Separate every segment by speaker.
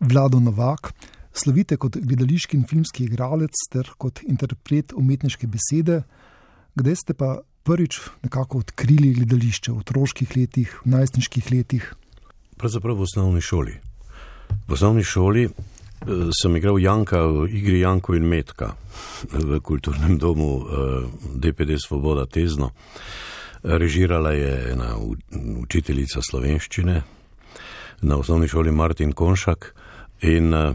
Speaker 1: Vlado Novak, slovite kot gledališki in filmski igralec ter kot interpret umetniške besede. Kdaj ste pa prvič nekako odkrili gledališče v otroških letih, v najstniških letih?
Speaker 2: Pravzaprav v osnovni šoli. V osnovni šoli eh, sem igral Janka v igri Janko in Metka v kulturnem domu eh, DPD Svoboda Tezno. Režirala je ena učiteljica slovenščine na osnovni šoli Martin Konšak in uh,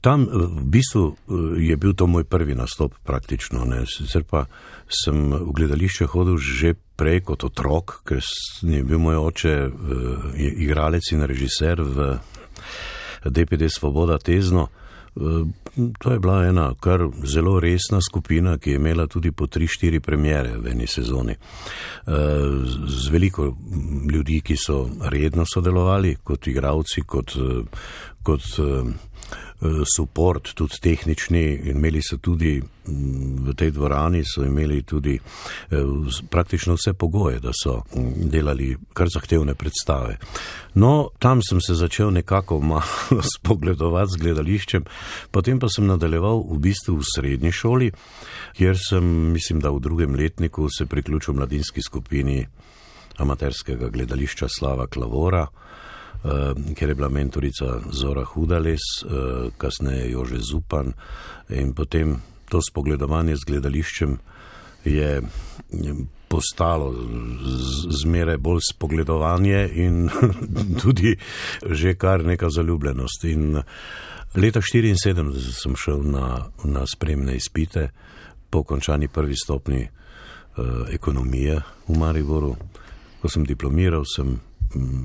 Speaker 2: tam v bistvu je bil to moj prvi nastop praktično. Ne. Sicer pa sem v gledališče hodil že prej kot otrok, ker je bil moj oče uh, igralec in režiser v DPD Svoboda Tezno. To je bila ena kar zelo resna skupina, ki je imela tudi po tri, štiri premjere v eni sezoni. Z veliko ljudi, ki so redno sodelovali kot igravci, kot, kot support, tudi tehnični. Imeli so tudi v tej dvorani, so imeli tudi praktično vse pogoje, da so delali kar zahtevne predstave. No, tam sem se začel nekako malo spogledovati z gledališčem, potem pa sem nadaljeval v bistvu v srednji šoli, kjer sem, mislim, da v drugem letniku se priključil mladinski skupini amaterskega gledališča Slava Klavora. Uh, ker je bila mentorica Zora Hudales, uh, kasneje Jože Zupan, in potem to spogledovanje z gledališčem je postalo zmeraj bolj spogledovanje in tudi že kar neka zaljubljenost. In leta 1974 sem šel na, na spremne izpite po končani prvi stopni uh, ekonomije v Mariboru. Ko sem diplomiral, sem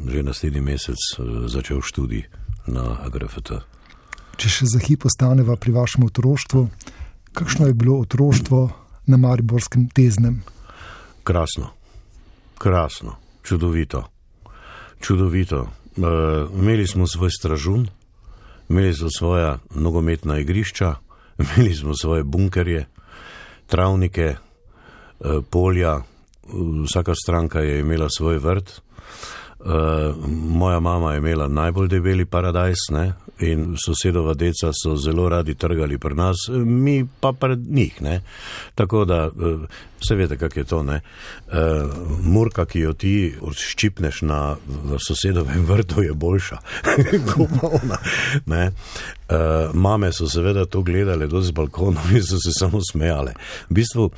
Speaker 2: že naslednji mesec eh, začel študij na AGRFT.
Speaker 1: Če še za hip ostaneva pri vašem otroštvu, kakšno je bilo otroštvo na Mariborskem teznem?
Speaker 2: Krasno, krasno, čudovito, čudovito. E, imeli smo svoj stražun, imeli smo svoja nogometna igrišča, imeli smo svoje bunkerje, travnike, e, polja, vsaka stranka je imela svoj vrt. Uh, moja mama je imela najbolj debeli paradajz ne? in sosedova deca so zelo radi trgali pri nas, mi pa pred njih. Ne? Tako da, uh, vse veste, kak je to. Uh, murka, ki jo ti odščipneš na sosedovem vrtu, je boljša kot ona. Uh, mame so seveda to gledale do z balkonom in so se samo smejale. V bistvu,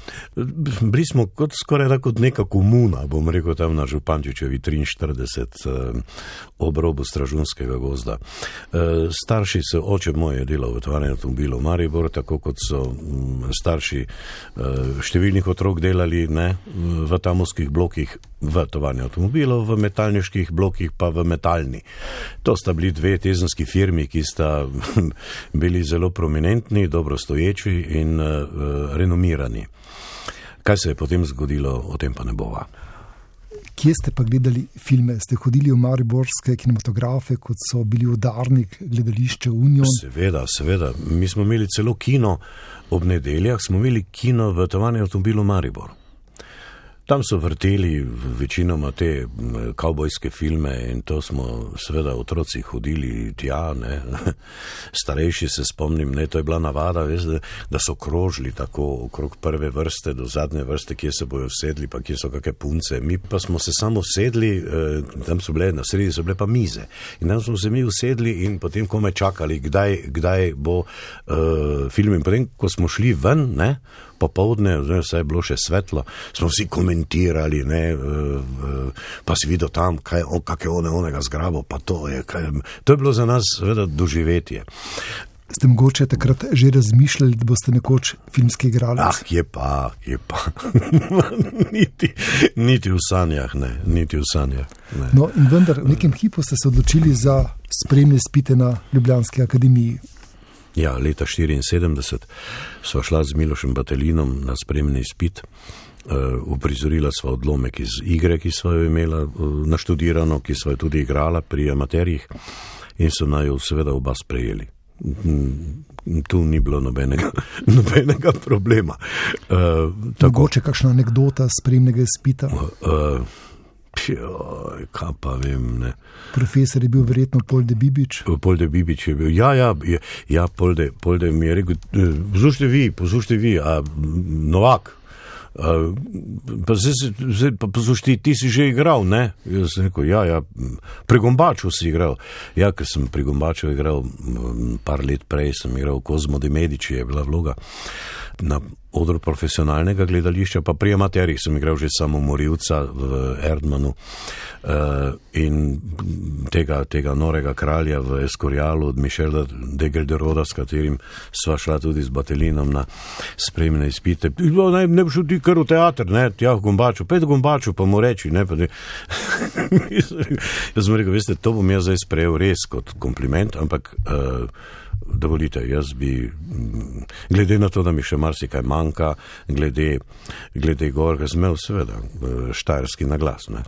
Speaker 2: bili smo kot skoraj da kot neka komuna, bom rekel tam na Župančičevi 43 uh, obrobu Stražunskega gozda. Uh, starši so, oče moj je delal v tovarni avtomobilov Maribor, tako kot so um, starši uh, številnih otrok delali ne, v tamovskih blokih v tovarni avtomobilov, v metalniških blokih pa v metalni. To sta bili dve tezenski firmi, ki sta bili zelo prominentni, dobro stoječi in uh, renomirani. Kaj se je potem zgodilo, o tem pa ne bova.
Speaker 1: Kje ste pa gledali filme? Ste hodili v mariborske kinematografe, kot so bili udarnik gledališče Unijo?
Speaker 2: Seveda, seveda. Mi smo imeli celo kino ob nedeljah, smo imeli kino v tovarni avtomobilu Maribor. Tam so vrteli večinoma te kavbojske filme in to smo seveda otroci hodili tja, ne. starejši se spomnim, ne, to je bila navada, veš, da, da so krožili tako okrog prve vrste do zadnje vrste, kje se bojo sedli, pa kje so kakšne punce. Mi pa smo se samo sedli, eh, tam so bile, na sredi so bile pa mize in tam smo se mi usedli in potem kome čakali, kdaj, kdaj bo uh, film in potem, ko smo šli ven, ne, popovdne, vse je bilo še svetlo, smo vsi komentirali, ne, pa si videl tam, kaj je one, onega zgrabo, pa to je, kaj, to je bilo za nas seveda doživetje.
Speaker 1: Ste mogoče takrat že razmišljali, da boste nekoč filmski igralec?
Speaker 2: Ah, je pa, je pa. niti, niti v sanjah, ne, niti v sanjah. Ne.
Speaker 1: No, in vendar, v nekem hipu ste se odločili za spremljanje spite na Ljubljanski akademiji.
Speaker 2: Ja, leta 1974 sva šla z Milošem Batelinom na spremni spit. Uh, uprizorila sva odlomek iz igre, ki sva jo imela uh, naštudirano, ki sva jo tudi igrala pri amaterjih in so naj jo seveda oba sprejeli. Mm, tu ni bilo nobenega, nobenega problema.
Speaker 1: Uh, Mogoče kakšna anekdota spremnega spita? Uh, uh,
Speaker 2: Joj, kaj pa vem. Ne.
Speaker 1: Profesor je bil verjetno Polde Bibič.
Speaker 2: Polde Bibič je bil. Ja, ja, ja, Polde, Polde mi je rekel, poslušajte vi, poslušajte vi, a Novak. Uh, pa poslušaj, ti si že igral, ne? Jaz sem rekel, ja, ja, pri Gombaču si igral. Ja, ker sem pri Gombaču igral par let prej, sem igral Kozmo de Medici, je bila vloga. Na odru profesionalnega gledališča, pa pri amaterjih sem igral že samo Morilca v Erdmanu uh, in tega, tega norega kralja v Eskorjalu od Mišela de Gelderoda, s katerim sva šla tudi z batelinom na spremne izpite. Ne, ne bi šel ti kar v teater, ne, tja v Gombaču, pet Gombaču, pa mu reči, ne, pa ne. jaz sem rekel, veste, to bom jaz zdaj sprejel res kot kompliment, ampak. Uh, dovolite, jaz bi, glede na to, da mi še marsikaj manjka, glede, glede gor, ga zmel seveda, štajerski naglas, ne,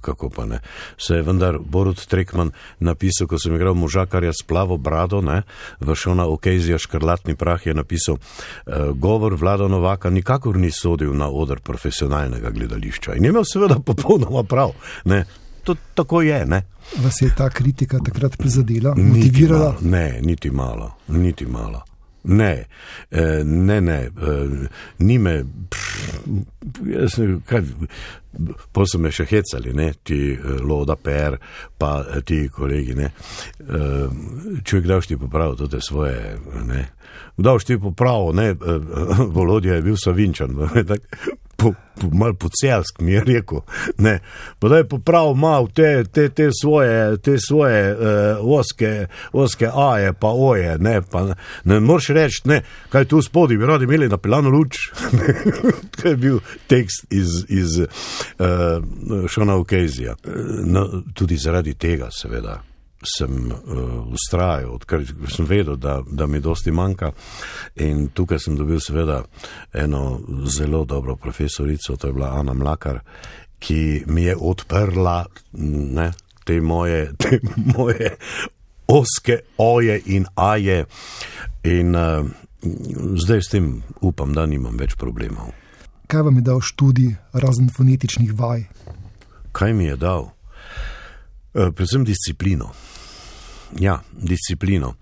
Speaker 2: kako pa ne. Se je vendar Borut Trekman napisal, ko sem igral možakarja s plavo brado, ne, v šona okezija škrlatni prah je napisal, uh, govor vlada Novaka nikakor ni sodil na odr profesionalnega gledališča in je imel seveda popolnoma prav, ne, to tako je. Ne?
Speaker 1: Vas je ta kritika takrat prizadela, motivirala?
Speaker 2: Niti ne, niti malo, niti malo. Ne, eh, ne, ne, eh, ni me, jaz ne, kaj, pa so me še hecali, ne, ti eh, Loda Per, pa ti kolegi, ne, človek daš ti poprav, to te svoje, ne, daš ti poprav, ne, Volodja je bil savinčan, tak, po, po, mal po celsk mi je rekel, ne, pa da je popravil mal te, te, te svoje, te svoje uh, oske, oske aje pa oje, ne, pa ne, ne moreš reči, ne, kaj tu spodaj bi radi imeli na pelano luč, to je bil tekst iz, iz uh, Šona Ukezija, no, tudi zaradi tega seveda sem uh, eh, ustrajal, ker sem vedel, da, da mi dosti manjka. In tukaj sem dobil seveda eno zelo dobro profesorico, to je bila Ana Mlakar, ki mi je odprla ne, te, moje, te moje oske oje in aje. In uh, zdaj s tem upam, da nimam več problemov.
Speaker 1: Kaj vam je dal študij razen fonetičnih vaj?
Speaker 2: Kaj mi je dal? Eh, predvsem disciplino. Ja, disciplino.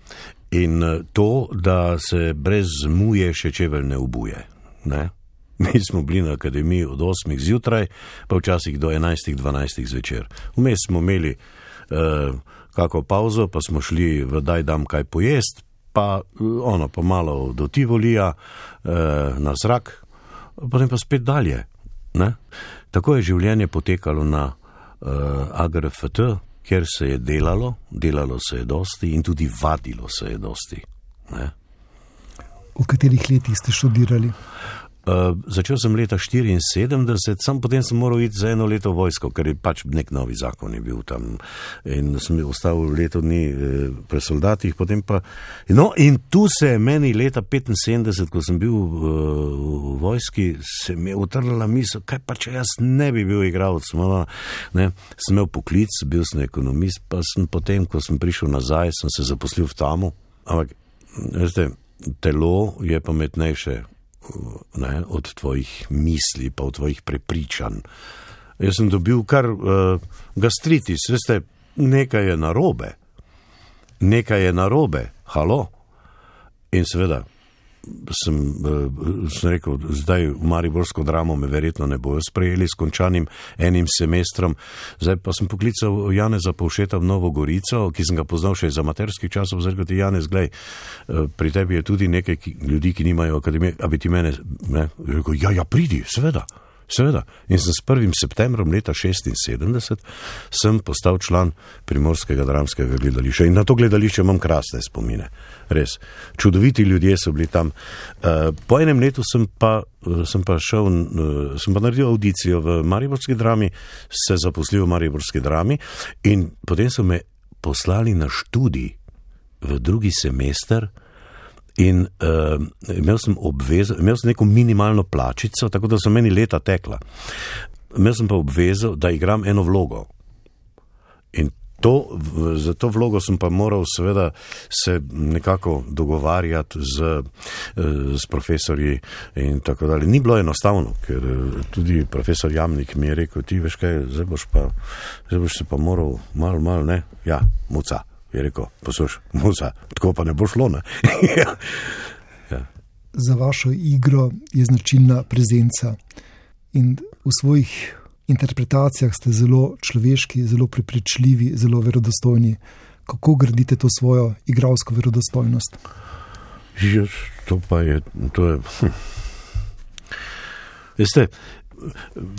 Speaker 2: In eh, to, da se brez muje še čevelj ne ubuje. Ne? Mi smo bili na akademiji od 8. zjutraj, pa včasih do 11.12. zvečer. Vmes smo imeli uh, kako pauzo, pa smo šli v daj dam kaj pojest, pa ono, pa malo do Tivolija, uh, na zrak, potem pa spet dalje. Ne? Tako je življenje potekalo na uh, AGRFT, ker se je delalo, delalo se je dosti in tudi vadilo se je dosti. Ne?
Speaker 1: V katerih letih ste študirali?
Speaker 2: Uh, začel sem leta 74, sam potem sem moral iti za eno leto v vojsko, ker je pač nek novi zakon je bil tam in sem ostal leto dni eh, pri soldatih. Pa, no, in tu se je meni leta 75, ko sem bil uh, v vojski, se mi je utrnila misel, kaj pa če jaz ne bi bil igralec. Sem imel poklic, bil sem ekonomist, pa sem potem, ko sem prišel nazaj, sem se zaposlil v tamu. Ampak, veste, telo je pametnejše ne, od tvojih misli, pa od tvojih prepričanj. Jaz sem dobil kar uh, gastritis, veste, nekaj je narobe, nekaj je narobe, halo. In seveda, sem, uh, sem rekel, zdaj v Mariborsko dramo me verjetno ne bojo sprejeli s končanim enim semestrom. Zdaj pa sem poklical Janeza Povšeta v Novo Gorico, ki sem ga poznal še iz amaterskih časov. Zdaj, kot je Janez, gledaj, uh, pri tebi je tudi nekaj ki, ljudi, ki nimajo akademije, a bi ti mene, ne, rekel, ja, ja, pridi, seveda. Seveda. In s 1. septembrom leta 76 sem postal član primorskega dramskega gledališča. In na to gledališče imam krasne spomine. Res. Čudoviti ljudje so bili tam. Eh, po enem letu sem pa, eh, sem pa šel, eh, sem pa naredil audicijo v Mariborski drami, se zaposlil v Mariborski drami in potem so me poslali na študij v drugi semester. In uh, imel sem obvezo, imel sem neko minimalno plačico, tako da so meni leta tekla. Imel sem pa obvezo, da igram eno vlogo. In To, za to vlogo sem pa moral seveda se nekako dogovarjati z, z profesorji in tako dalje. Ni bilo enostavno, ker tudi profesor Jamnik mi je rekel, ti veš kaj, zdaj boš pa, zdaj boš se pa moral malo, malo, ne, ja, muca. Je rekel, poslušaj, muca, tako pa ne bo šlo, ne. ja.
Speaker 1: Ja. Za vašo igro je značilna prezenca in v svojih interpretacijah ste zelo človeški, zelo prepričljivi, zelo verodostojni. Kako gradite to svojo igralsko verodostojnost?
Speaker 2: Že to pa je. To je hm. Veste,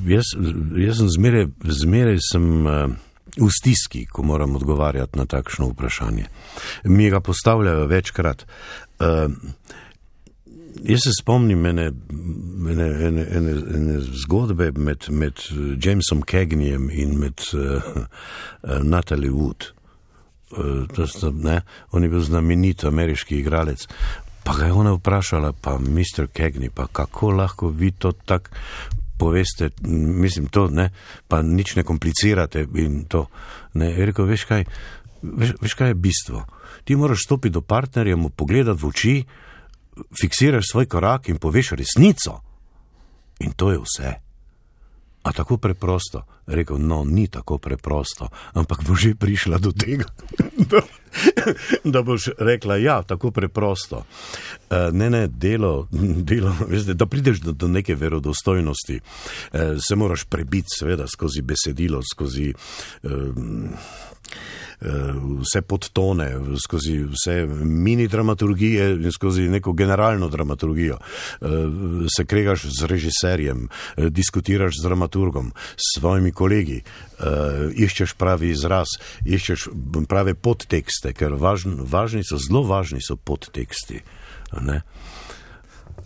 Speaker 2: jaz, jaz sem zmeraj, zmeraj sem. Uh, V stiski, ko moram odgovarjati na takšno vprašanje. Mi ga postavljajo večkrat. Uh, Jaz se spomnim ene, ene, ene, ene, ene zgodbe med, med Jamesom Kegnijem in med uh, Natalie Wood. Uh, sta, ne, on je bil znamenit ameriški igralec. Pa ga je ona vprašala, pa Mr. Kegni, pa kako lahko vi to tako poveste, mislim, to ne, pa nič ne komplicirate in to. Ne, je rekel, veš kaj, veš, veš kaj je bistvo? Ti moraš stopiti do partnerja, mu pogledati v oči, fiksiraš svoj korak in poveš resnico. In to je vse. A tako preprosto? Rekel, no, ni tako preprosto, ampak bo že prišla do tega, da, da boš rekla, ja, tako preprosto. E, ne, ne, delo, delo veste, da prideš do, do neke verodostojnosti, e, se moraš prebiti, seveda, skozi besedilo, skozi. Eh, vse podtone, skozi vse mini dramaturgije in skozi neko generalno dramaturgijo. Eh, se kregaš z režiserjem, eh, diskutiraš z dramaturgom, s svojimi kolegi, iščeš pravi izraz, iščeš prave podtekste, ker važni, važni so, zelo važni so podteksti. Ne?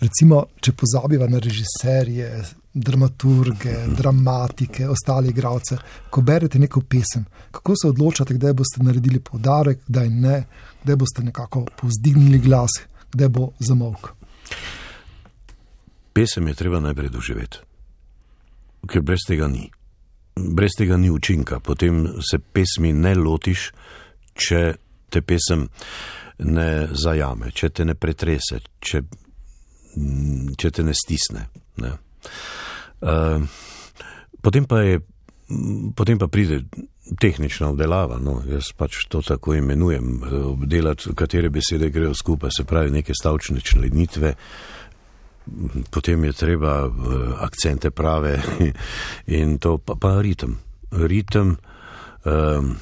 Speaker 1: Recimo, če pozabiva na režiserje, dramaturge, dramatike, ostale igralce. Ko berete neko pesem, kako se odločate, kdaj boste naredili poudarek, kdaj ne, kdaj boste nekako povzdignili glas, kdaj bo zamolk.
Speaker 2: Pesem je treba najprej doživeti, ker brez tega ni. Brez tega ni učinka, potem se pesmi ne lotiš, če te pesem ne zajame, če te ne pretrese, če, če te ne stisne. Ne. Ehm, potem, pa je, potem pa pride tehnična obdelava, no, jaz pač to tako imenujem, obdelati, katere besede grejo skupaj, se pravi neke stavčne členitve. Potem je treba uh, akcente prave in to pa, pa ritem. Ritem, um,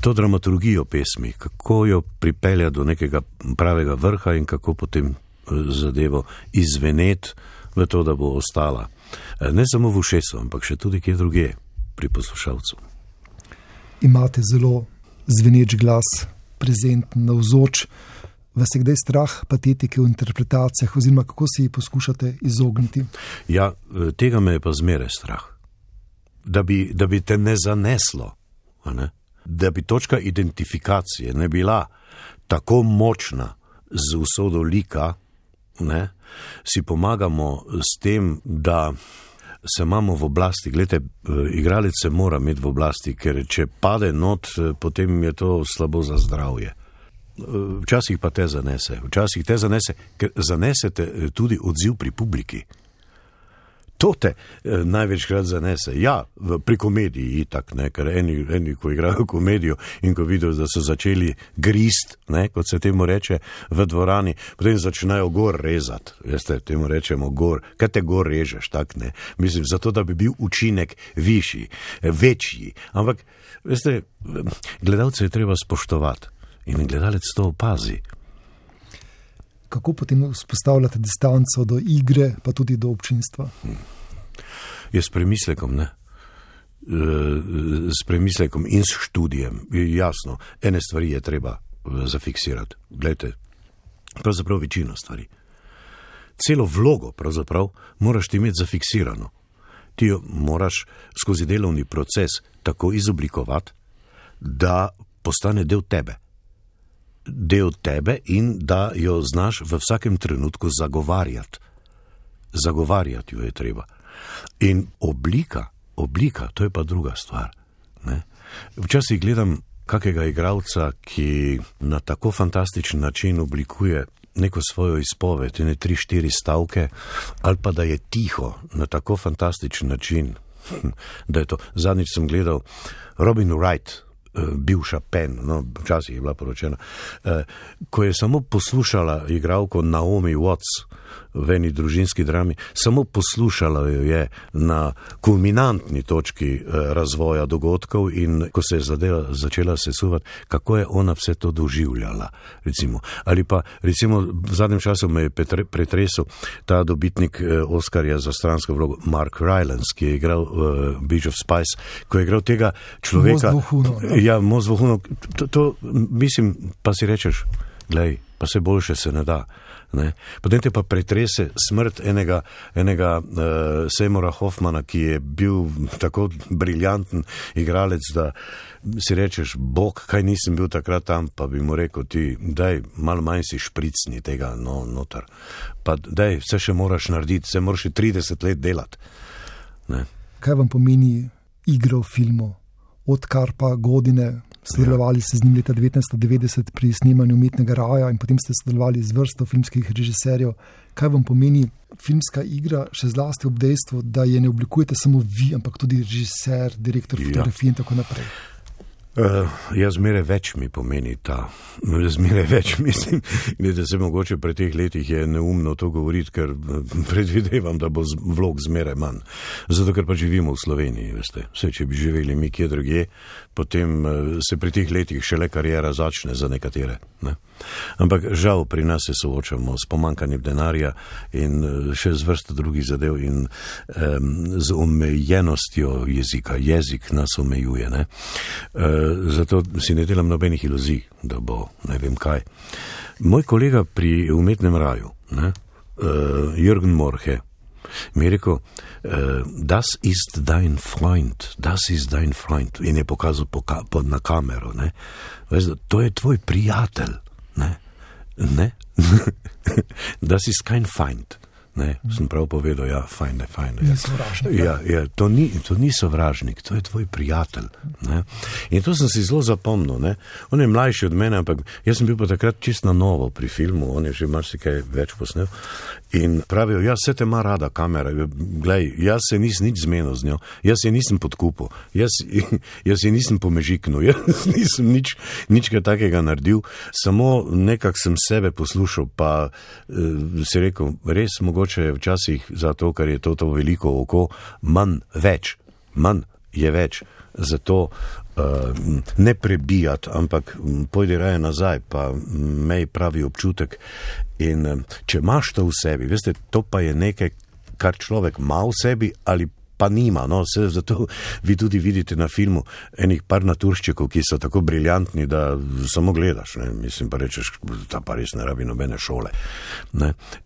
Speaker 2: to dramaturgijo pesmi, kako jo pripelja do nekega pravega vrha in kako potem zadevo izveneti v to, da bo ostala. Eh, ne samo v ušesu, ampak še tudi kje druge pri poslušalcu.
Speaker 1: Imate zelo zveneč glas, prezenten, navzoč. Vas je kdaj strah patetike v interpretacijah, oziroma kako si jih poskušate izogniti?
Speaker 2: Ja, eh, tega me je pa zmeraj strah. Da bi, da bi te ne zaneslo, ne? Da bi točka identifikacije ne bila tako močna z usodo lika, ne? si pomagamo s tem, da se imamo v oblasti. Glede, igralec se mora imeti v oblasti, ker če pade not, potem je to slabo za zdravje. Včasih pa te zanese, včasih te zanese, ker zanesete tudi odziv pri publiki to te eh, največkrat zanese. Ja, v, pri komediji itak, ne, ker eni, eni, ko igrajo komedijo in ko vidijo, da so začeli grist, ne, kot se temu reče, v dvorani, potem začnejo gor rezati. Veste, temu rečemo gor, kaj te gor režeš, tak ne. Mislim, zato, da bi bil učinek višji, večji. Ampak, veste, gledalce je treba spoštovati in gledalec to opazi
Speaker 1: kako potem vzpostavljate distanco do igre, pa tudi do občinstva? Hmm.
Speaker 2: Je s premislekom, ne? S premislekom in s študijem. Jasno, ene stvari je treba eh, zafiksirati. Glejte, pravzaprav večino stvari. Celo vlogo pravzaprav moraš imeti zafiksirano. Ti jo moraš skozi delovni proces tako izoblikovati, da postane del tebe del tebe in da jo znaš v vsakem trenutku zagovarjati. Zagovarjati jo je treba. In oblika, oblika, to je pa druga stvar. Ne? Včasih gledam kakega igralca, ki na tako fantastičen način oblikuje neko svojo izpoved, ne tri, štiri stavke, ali pa da je tiho na tako fantastičen način, da je to. Zadnjič sem gledal Robin Wright, bivša Pen, no, včasih je bila poročena, eh, ko je samo poslušala igralko Naomi Watts v eni družinski drami, samo poslušala jo je na kulminantni točki eh, razvoja dogodkov in ko se je zadeva začela sesuvati, kako je ona vse to doživljala. Recimo. Ali pa recimo v zadnjem času me je pretresel ta dobitnik eh, Oskarja za stransko vlogo Mark Rylance, ki je igral uh, Beach of Spice, ko je igral tega človeka. Ja, mozvohuno. To, to mislim, pa si rečeš, glej, pa se boljše se ne da. Ne. Potem te pa pretrese smrt enega, enega uh, Seymoura Hoffmana, ki je bil tako briljanten igralec, da si rečeš, bog, kaj nisem bil takrat tam, pa bi mu rekel, ti, daj, malo manj si špricni tega no, noter. Pa daj, vse še moraš narediti, vse moraš 30 let delati. Ne.
Speaker 1: Kaj vam pomeni igro v filmu, odkar pa godine Sodelovali ste z njim leta 1990 pri snemanju umetnega raja in potem ste sodelovali z vrsto filmskih režiserjev. Kaj vam pomeni filmska igra, še zlasti ob dejstvu, da je ne oblikujete samo vi, ampak tudi režiser, direktor ja. fotografije in tako naprej?
Speaker 2: Uh, ja, zmeraj več mi pomeni ta, zmeraj več mislim. Glede se mogoče pri teh letih je neumno to govoriti, ker eh, predvidevam, da bo vlog zmeraj manj. Zato, ker pa živimo v Sloveniji, veste. Vse, če bi živeli mi kje druge, potem uh, se pri teh letih šele karijera začne za nekatere. Ne? Ampak žal pri nas se soočamo s pomankanjem denarja in eh, še z vrsto drugih zadev in um, z omejenostjo jezika. Jezik nas omejuje. Ne? Uh, zato si ne delam nobenih iluzij, da bo ne vem kaj. Moj kolega pri umetnem raju, ne? Uh, Jürgen Morhe, mi je rekel, uh, das ist dein Freund, das ist dein Freund in je pokazal po ka po, na kamero. Veš, to je tvoj prijatelj. Ne? Ne? das ist kein Feind. Ne, sem prav povedal, ja, fajn, fajn. Ja, ja, to, ni, to ni sovražnik, to je tvoj prijatelj. Ne. In to sem si zelo zapomnil. Ne. On je mlajši od mene, ampak jaz sem bil pa takrat čist na novo pri filmu, on je že marsikaj več posnel. In pravijo, ja, vse te ima rada kamera, glej, jaz se nisem nič zmenil z njo, jaz se nisem podkupil, jaz, jaz se nisem pomežiknil, jaz nisem nič, nič takega naredil, samo nekak sem sebe poslušal, pa uh, si rekel, res mogoče je včasih zato, ker je to, to veliko oko, manj več, manj je več. Zato uh, ne prebijati, ampak pojdi raje nazaj, pa mej pravi občutek In eh, če imaš to v sebi, veste, to pa je nekaj, kar človek ima v sebi ali pa nima. No, se, zato vi tudi vidite na filmu enih par naturščekov, ki so tako briljantni, da samo gledaš. Ne? Mislim pa rečeš, da pa res ne rabi nobene šole.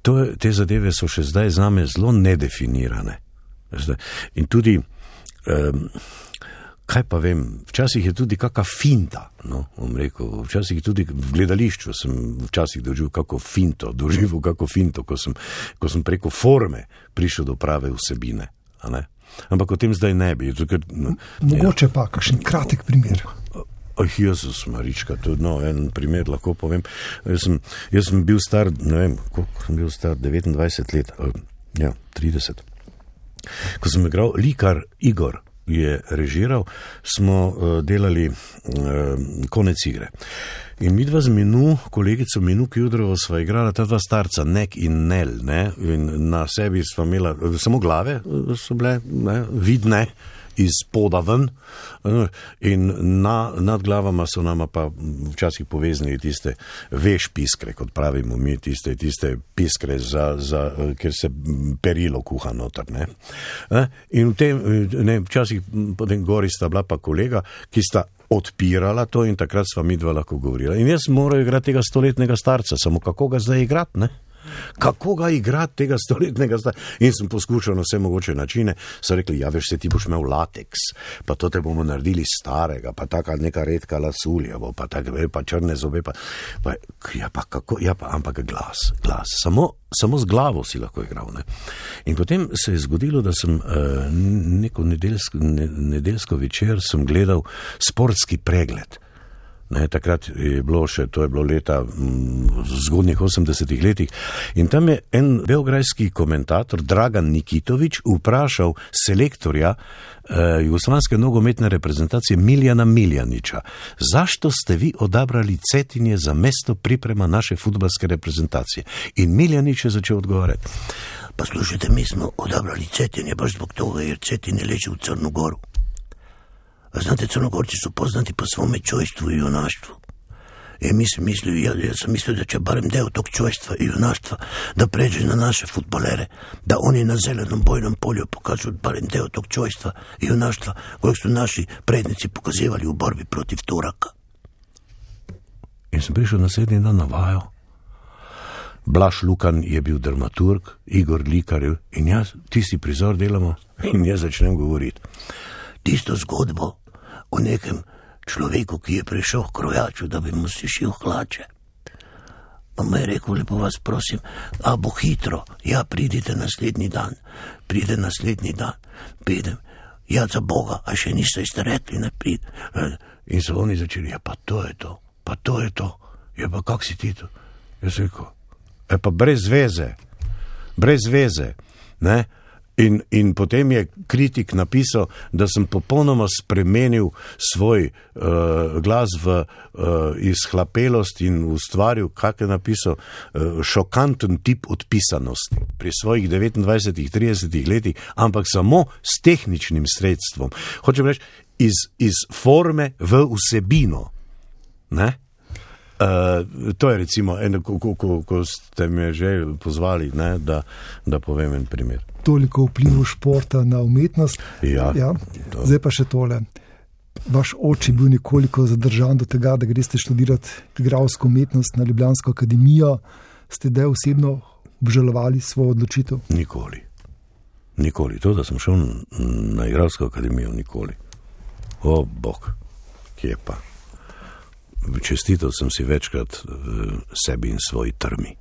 Speaker 2: To, te zadeve so še zdaj za me zelo nedefinirane. In tudi. Um, kaj pa vem, včasih je tudi kakšna finta. No, rekel, včasih tudi v gledališču sem doživel kako finto, doživel kako finto, ko sem, ko sem preko forme prišel do prave vsebine. Ampak o tem zdaj ne bi. Tukaj,
Speaker 1: no, Mogoče ja. pa kakšen kratek primer.
Speaker 2: Oh, Jezus, Marička, tudi no, en primer lahko povem. Jaz sem, jaz sem bil star, ne vem, koliko sem bil star, 29 let, ali, ja, 30. Ko sem igral likar Igor, je režiral, smo uh, delali uh, konec igre. In mi dva z Minu, kolegico Minu Kjudrovo, sva igrala ta dva starca, Nek in Nel, ne? in na sebi sva imela, samo glave so bile ne? vidne iz poda ven, in na, nad glavama so nama pa včasih poveznili tiste veš piskre, kot pravimo mi, tiste, tiste piskre, za, za, ker se perilo kuha noter. Ne. In v tem, ne, včasih potem gori sta bila pa kolega, ki sta odpirala to in takrat sva mi dva lahko govorila. In jaz moram igrati tega stoletnega starca, samo kako ga zdaj igrati, ne? Kako ga igrati tega stoletnega zdaj? In sem poskušal na vse mogoče načine. So rekli, ja, veš, se ti boš imel lateks, pa to te bomo naredili starega, pa taka neka redka lasulja, pa tako, pa črne zobe, pa, pa, ja, pa kako, ja, pa ampak glas, glas. Samo, samo z glavo si lahko igral. Ne? In potem se je zgodilo, da sem uh, neko nedeljsko, ne, nedeljsko večer gledal sportski pregled. Ne, takrat je bilo še, to je bilo leta v zgodnjih 80-ih letih. In tam je en belgrajski komentator, Dragan Nikitovič, vprašal selektorja eh, jugoslavijske nogometne reprezentacije Miljana Miljaniča, zašto ste vi odabrali Cetinje za mesto priprema naše futbalske reprezentacije? In Miljanič je začel odgovarjati.
Speaker 3: Pa slušajte, mi smo odabrali Cetinje baš zbog toga, jer Cetinje leži v Crnogoru. A znate, crnogorci su poznati po svome čojstvu i junaštvu. E, mislim, mislio, ja, ja sam mislio da će barem deo tog čojstva i junaštva da pređe na naše futbolere, da oni na zelenom bojnom polju pokažu barem deo tog čojstva i junaštva kojeg su naši prednici pokazivali u borbi protiv Turaka.
Speaker 2: In sem prišel naslednji dan na vajo. Blaž Lukan je bil dramaturg, Igor Likar in jaz tisti prizor delamo in jaz začnem govoriti.
Speaker 3: Tisto zgodbo o nekem človeku, ki je prišel k krojaču, da bi mu si šil hlače. Pa mu je rekel, lepo vas prosim, a bo hitro, ja, pridite naslednji dan, pride naslednji dan, pridem, ja, za Boga, a še niste ste rekli, ne prid. In so oni začeli, ja, pa to je to, pa to je to, ja, pa kak si ti to?
Speaker 2: Jaz rekel, e pa brez veze, brez veze, ne? In, in potem je kritik napisal, da sem popolnoma spremenil svoj uh, glas v uh, izhlapelost in ustvaril, kak je napisal, uh, šokanten tip odpisanosti pri svojih 29-30 letih, ampak samo s tehničnim sredstvom. Hočem reči, iz, iz forme v vsebino. Ne? Uh, to je recimo eno, ko, ko, ko, ko ste me že pozvali, ne, da, da povem en primer.
Speaker 1: Toliko vplivov športa na umetnost.
Speaker 2: Ja,
Speaker 1: ja. Zdaj pa še tole. Vaš oče je bil nekoliko zadržan do tega, da greste študirati igralsko umetnost na Ljubljansko akademijo. Ste da osebno obžalovali svojo odločitev?
Speaker 2: Nikoli. Nikoli. To, da sem šel na igralsko akademijo, nikoli. O, bog, kje pa čestitev sem si večkrat sebi in svoji trmi.